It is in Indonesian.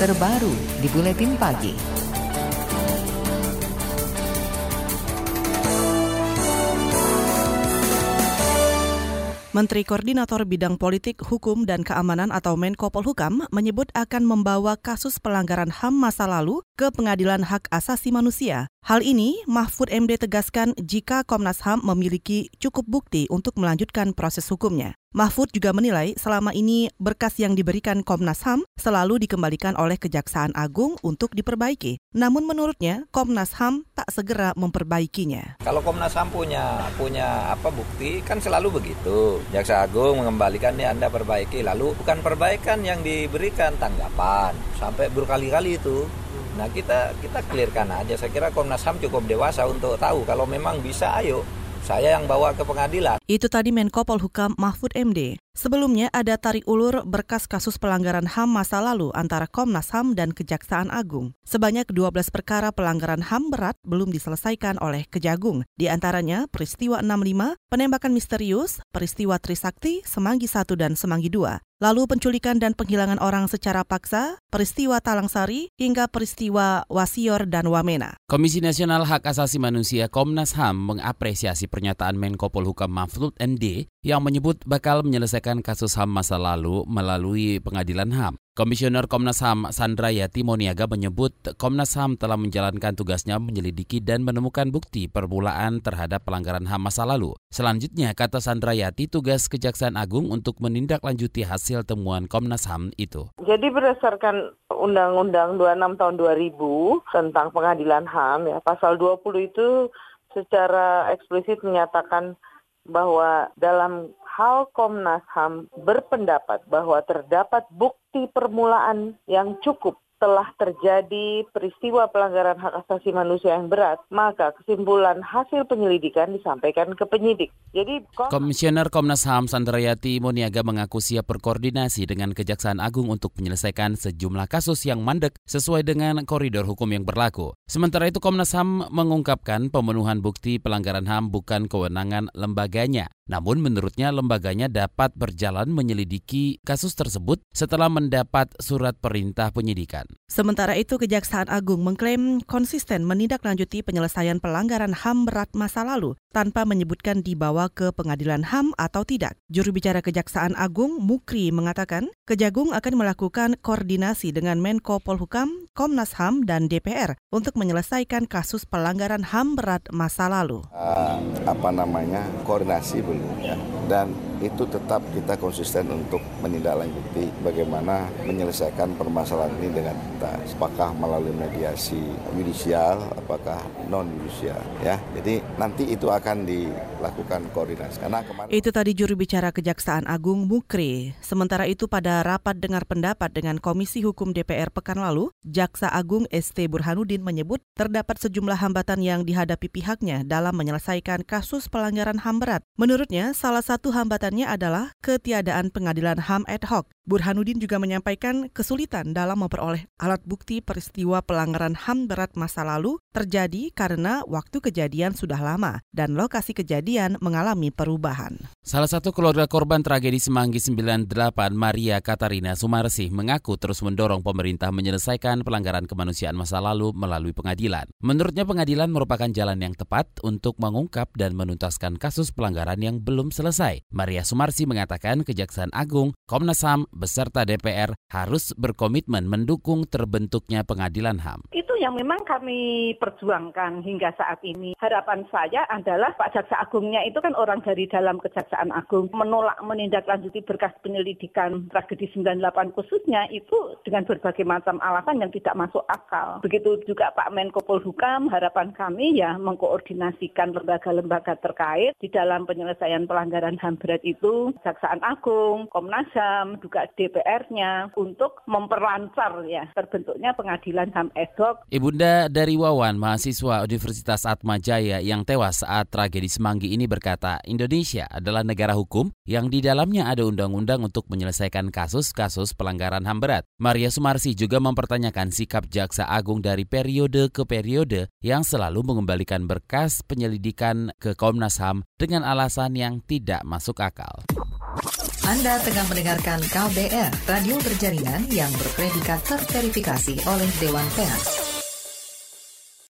terbaru di Buletin Pagi. Menteri Koordinator Bidang Politik, Hukum, dan Keamanan atau Menko Polhukam menyebut akan membawa kasus pelanggaran HAM masa lalu ke Pengadilan Hak Asasi Manusia. Hal ini, Mahfud MD tegaskan jika Komnas HAM memiliki cukup bukti untuk melanjutkan proses hukumnya. Mahfud juga menilai selama ini berkas yang diberikan Komnas HAM selalu dikembalikan oleh Kejaksaan Agung untuk diperbaiki. Namun menurutnya, Komnas HAM tak segera memperbaikinya. Kalau Komnas HAM punya punya apa bukti kan selalu begitu. Jaksa Agung mengembalikan ini Anda perbaiki, lalu bukan perbaikan yang diberikan tanggapan sampai berkali-kali itu. Nah kita kita clearkan aja. Saya kira Komnas HAM cukup dewasa untuk tahu kalau memang bisa ayo saya yang bawa ke pengadilan. Itu tadi Menko Polhukam Mahfud MD. Sebelumnya ada tarik ulur berkas kasus pelanggaran HAM masa lalu antara Komnas HAM dan Kejaksaan Agung. Sebanyak 12 perkara pelanggaran HAM berat belum diselesaikan oleh Kejagung. Di antaranya peristiwa 65, penembakan misterius, peristiwa Trisakti, Semanggi 1 dan Semanggi 2. Lalu penculikan dan penghilangan orang secara paksa, peristiwa Talang Sari, hingga peristiwa Wasior dan Wamena. Komisi Nasional Hak Asasi Manusia Komnas HAM mengapresiasi pernyataan Menko Polhukam Mahfud ND yang menyebut bakal menyelesaikan kasus HAM masa lalu melalui pengadilan HAM. Komisioner Komnas HAM Sandra Yati Moniaga menyebut Komnas HAM telah menjalankan tugasnya menyelidiki dan menemukan bukti permulaan terhadap pelanggaran HAM masa lalu. Selanjutnya, kata Sandra Yati, tugas Kejaksaan Agung untuk menindaklanjuti hasil temuan Komnas HAM itu. Jadi berdasarkan Undang-Undang 26 tahun 2000 tentang pengadilan HAM, ya, pasal 20 itu secara eksplisit menyatakan bahwa dalam hal Komnas HAM berpendapat bahwa terdapat bukti permulaan yang cukup telah terjadi peristiwa pelanggaran hak asasi manusia yang berat, maka kesimpulan hasil penyelidikan disampaikan ke penyidik. Jadi Komisioner Komnas HAM Sandrayati Moniaga mengaku siap berkoordinasi dengan Kejaksaan Agung untuk menyelesaikan sejumlah kasus yang mandek sesuai dengan koridor hukum yang berlaku. Sementara itu Komnas HAM mengungkapkan pemenuhan bukti pelanggaran HAM bukan kewenangan lembaganya. Namun menurutnya lembaganya dapat berjalan menyelidiki kasus tersebut setelah mendapat surat perintah penyidikan. Sementara itu Kejaksaan Agung mengklaim konsisten menindaklanjuti penyelesaian pelanggaran HAM berat masa lalu tanpa menyebutkan dibawa ke pengadilan HAM atau tidak. Juru bicara Kejaksaan Agung Mukri mengatakan Kejagung akan melakukan koordinasi dengan Menko Polhukam, Komnas HAM, dan DPR untuk menyelesaikan kasus pelanggaran HAM berat masa lalu. Uh, apa namanya koordinasi belum ya dan itu tetap kita konsisten untuk menindaklanjuti bagaimana menyelesaikan permasalahan ini dengan kita. Apakah melalui mediasi yudisial apakah non yudisial ya. Jadi nanti itu akan dilakukan koordinasi. Karena kemarin itu tadi juru bicara Kejaksaan Agung Mukri. Sementara itu pada rapat dengar pendapat dengan Komisi Hukum DPR pekan lalu Jaksa Agung ST Burhanuddin menyebut terdapat sejumlah hambatan yang dihadapi pihaknya dalam menyelesaikan kasus pelanggaran HAM berat. Menurutnya salah satu hambatan alasannya adalah ketiadaan pengadilan HAM ad hoc. Burhanuddin juga menyampaikan kesulitan dalam memperoleh alat bukti peristiwa pelanggaran HAM berat masa lalu terjadi karena waktu kejadian sudah lama dan lokasi kejadian mengalami perubahan. Salah satu keluarga korban tragedi Semanggi 98, Maria Katarina Sumarsi, mengaku terus mendorong pemerintah menyelesaikan pelanggaran kemanusiaan masa lalu melalui pengadilan. Menurutnya pengadilan merupakan jalan yang tepat untuk mengungkap dan menuntaskan kasus pelanggaran yang belum selesai. Maria Sumarsi mengatakan Kejaksaan Agung, Komnas HAM, beserta DPR harus berkomitmen mendukung terbentuknya pengadilan HAM. Yang memang kami perjuangkan hingga saat ini. Harapan saya adalah Pak Jaksa Agungnya itu kan orang dari dalam Kejaksaan Agung menolak menindaklanjuti berkas penyelidikan tragedi 98 khususnya itu dengan berbagai macam alasan yang tidak masuk akal. Begitu juga Pak Menko Polhukam, harapan kami ya mengkoordinasikan lembaga-lembaga terkait di dalam penyelesaian pelanggaran HAM berat itu, Kejaksaan Agung, Komnas HAM, juga DPR-nya untuk memperlancar ya terbentuknya pengadilan HAM ad. Ibunda dari Wawan, mahasiswa Universitas Atmajaya yang tewas saat tragedi Semanggi ini berkata, Indonesia adalah negara hukum yang di dalamnya ada undang-undang untuk menyelesaikan kasus-kasus pelanggaran HAM berat. Maria Sumarsi juga mempertanyakan sikap Jaksa Agung dari periode ke periode yang selalu mengembalikan berkas penyelidikan ke Komnas HAM dengan alasan yang tidak masuk akal. Anda tengah mendengarkan KBR, radio berjaringan yang berpredikat terverifikasi oleh Dewan Pers.